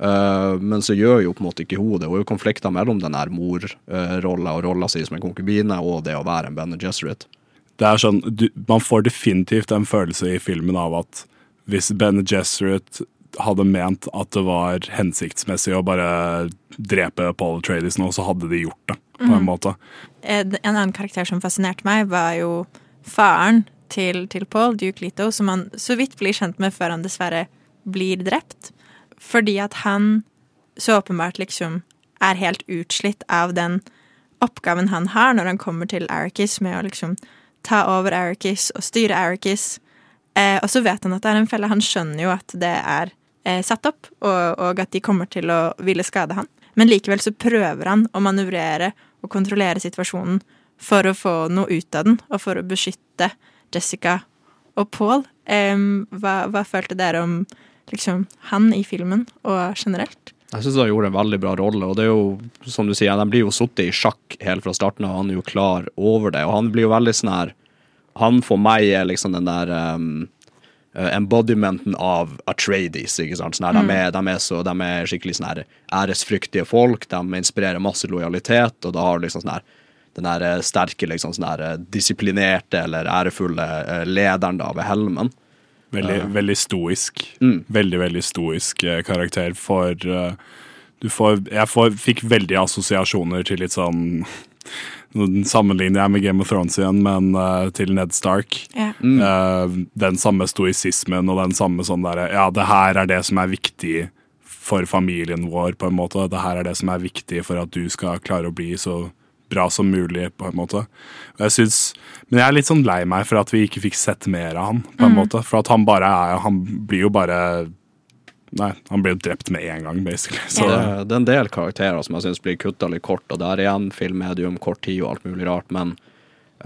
Uh, men så gjør jo på en måte ikke hun det. Hun er jo konflikter mellom den her morrolla og rolla si som en konkubine, og det å være en Bene Gesserit. Det er sånn, Man får definitivt en følelse i filmen av at hvis Bene Gesserit hadde ment at det var hensiktsmessig å bare drepe Paul Atreides nå, så hadde de gjort det, på en Mhm. måte. En en annen karakter som fascinerte meg, var jo faren til, til Paul, Duke Leto, som han så vidt blir kjent med før han dessverre blir drept. Fordi at han så åpenbart liksom er helt utslitt av den oppgaven han har når han kommer til Arrakis med å liksom ta over Arrakis og styre Arrakis. Eh, og så vet han at det er en felle. Han skjønner jo at det er eh, satt opp, og, og at de kommer til å ville skade han. Men likevel så prøver han å manøvrere og kontrollere situasjonen for å få noe ut av den, og for å beskytte Jessica og Paul. Um, hva, hva følte dere om liksom, han i filmen, og generelt? Jeg syns han gjorde en veldig bra rolle, og det er jo, som du sier, de blir jo sittet i sjakk helt fra starten av, han er jo klar over det, og han blir jo veldig sånn her Han for meg er liksom den der um, embodimenten av Atreides, ikke sant. Sånn her, Mm. de, er, de, er så, de er skikkelig sånn her æresfryktige folk, de inspirerer masse lojalitet, og da har du liksom sånn her den der eh, sterke, liksom sånn her eh, disiplinerte eller ærefulle eh, lederen da ved helmen. Veldig, uh, veldig stoisk. Mm. Veldig, veldig stoisk eh, karakter. For uh, du får Jeg får, fikk veldig assosiasjoner til litt sånn Nå sammenligner jeg med Game of Thrones igjen, men uh, til Ned Stark. Ja. Eh, den samme stoisismen og den samme sånn derre Ja, det her er det som er viktig for familien vår, på en måte. Det her er det som er viktig for at du skal klare å bli så bra som mulig, på en måte. Jeg synes, men jeg er litt sånn lei meg for at vi ikke fikk sett mer av han, på en Mm. måte. For at han bare er Han blir jo bare Nei, han blir jo drept med en gang, basically. Så det, det er en del karakterer som jeg syns blir kutta litt kort, og der igjen filmmedium, kort tid og alt mulig rart, men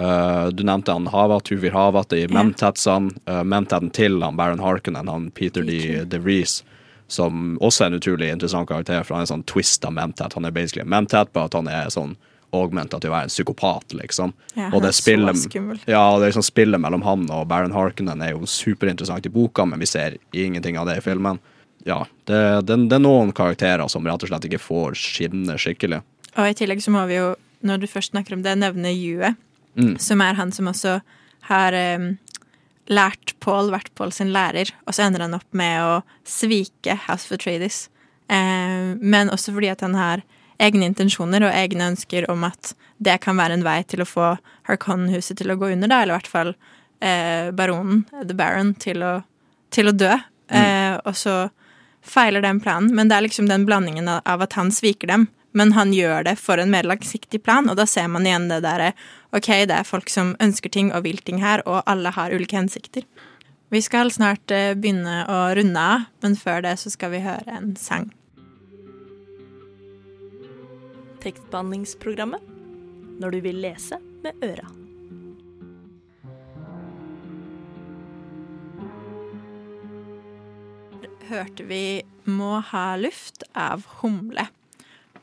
uh, du nevnte han Havat, Huvir Havat i Mentatsene. Uh, Mentaten til han Baron Harkonnen, han Peter de, de Rees, som også er en utrolig interessant karakter, for han er en sånn twist av Mentat. Han er basically en på bare at han er sånn augmenta til å være en psykopat, liksom. Ja, og det spillet, ja, det liksom spillet mellom han og Baron Harkonnen er jo superinteressant i boka, men vi ser ingenting av det i filmen. Ja, det, det, det er noen karakterer som rett og slett ikke får skinne skikkelig. Og i tillegg så må vi jo, når du først snakker om det, nevne Yue, Mm. som er han som også har um, lært Paul, vært Paul sin lærer, og så ender han opp med å svike House for Trades. Eh, men også fordi at han har egne intensjoner og egne ønsker om at det kan være en vei til å få Harkonnen-huset til å gå under, da, eller i hvert fall eh, baronen, The Baron, til å, til å dø. Eh, og så feiler den planen. Men det er liksom den blandingen av- at han sviker dem, men han gjør det for en mer langsiktig plan, og da ser man igjen det derre OK, det er folk som ønsker ting og vil ting her, og alle har ulike hensikter. Vi skal snart eh, begynne å runde av, men før det så skal vi høre en sang. Tekstbehandlingsprogrammet. Når du vil lese med øra. Hørte vi Må ha luft av Humle.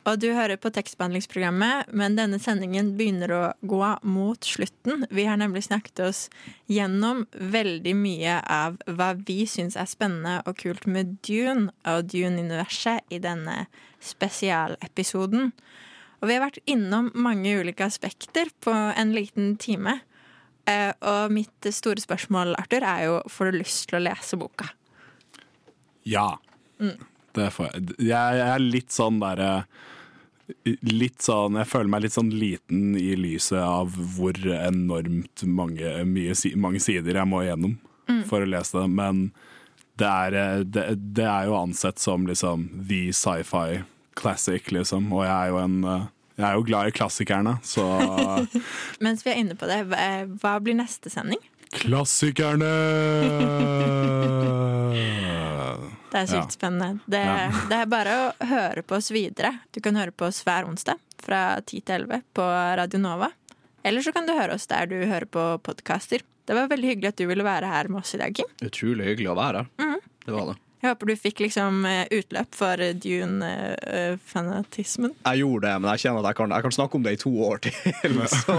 Og du hører på tekstbehandlingsprogrammet, men denne sendingen begynner å gå mot slutten. Vi har nemlig snakket oss gjennom veldig mye av hva vi syns er spennende og kult med Dune og Dune-universet i denne spesialepisoden. Og vi har vært innom mange ulike aspekter på en liten time. Eh, Og mitt store spørsmål, Arthur, er jo får du lyst til å lese boka? Ja. Mm. Det får jeg. Jeg, jeg er litt sånn derre Litt sånn Jeg føler meg litt sånn liten i lyset av hvor enormt mange, mye, mange sider jeg må igjennom Mm. for å lese det. Men det er, det, det er jo ansett som liksom the sci-fi classic, liksom. Og jeg er jo en Jeg er jo glad i klassikerne, så (laughs) Mens vi er inne på det, hva blir neste sending? Klassikerne! Det er sykt spennende. Det, Ja. det er bare å høre på oss videre. Du kan høre på oss hver onsdag fra 10 til 11 på Radio Nova. Eller så kan du høre oss der du hører på podkaster. Det var veldig hyggelig at du ville være her med oss i dag, Kim. Utrolig hyggelig å være her. Mm. Det var det. Jeg håper du fikk liksom eh, utløp for Dune-fanatismen. Jeg gjorde det, men jeg kjenner at jeg kan, jeg kan snakke om det i to år til. (laughs) Så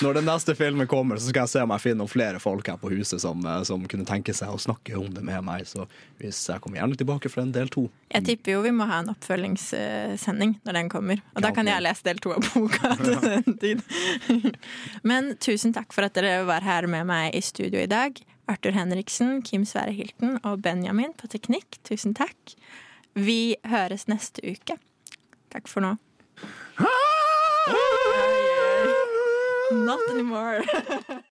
når den neste filmen kommer, så skal jeg se om jeg finner noen flere folk her på huset som, eh, som kunne tenke seg å snakke om det med meg. Så hvis jeg kommer gjerne tilbake for en del to. Jeg tipper jo vi må ha en oppfølgingssending når den kommer. Og da kan jeg lese del to av boka til den tid. Men tusen takk for at dere var her med meg i studio i dag. Arthur Henriksen, Kim Sverre Hilton og Benjamin på teknikk. Tusen takk. Vi høres neste uke. Takk for nå. Not anymore. (laughs)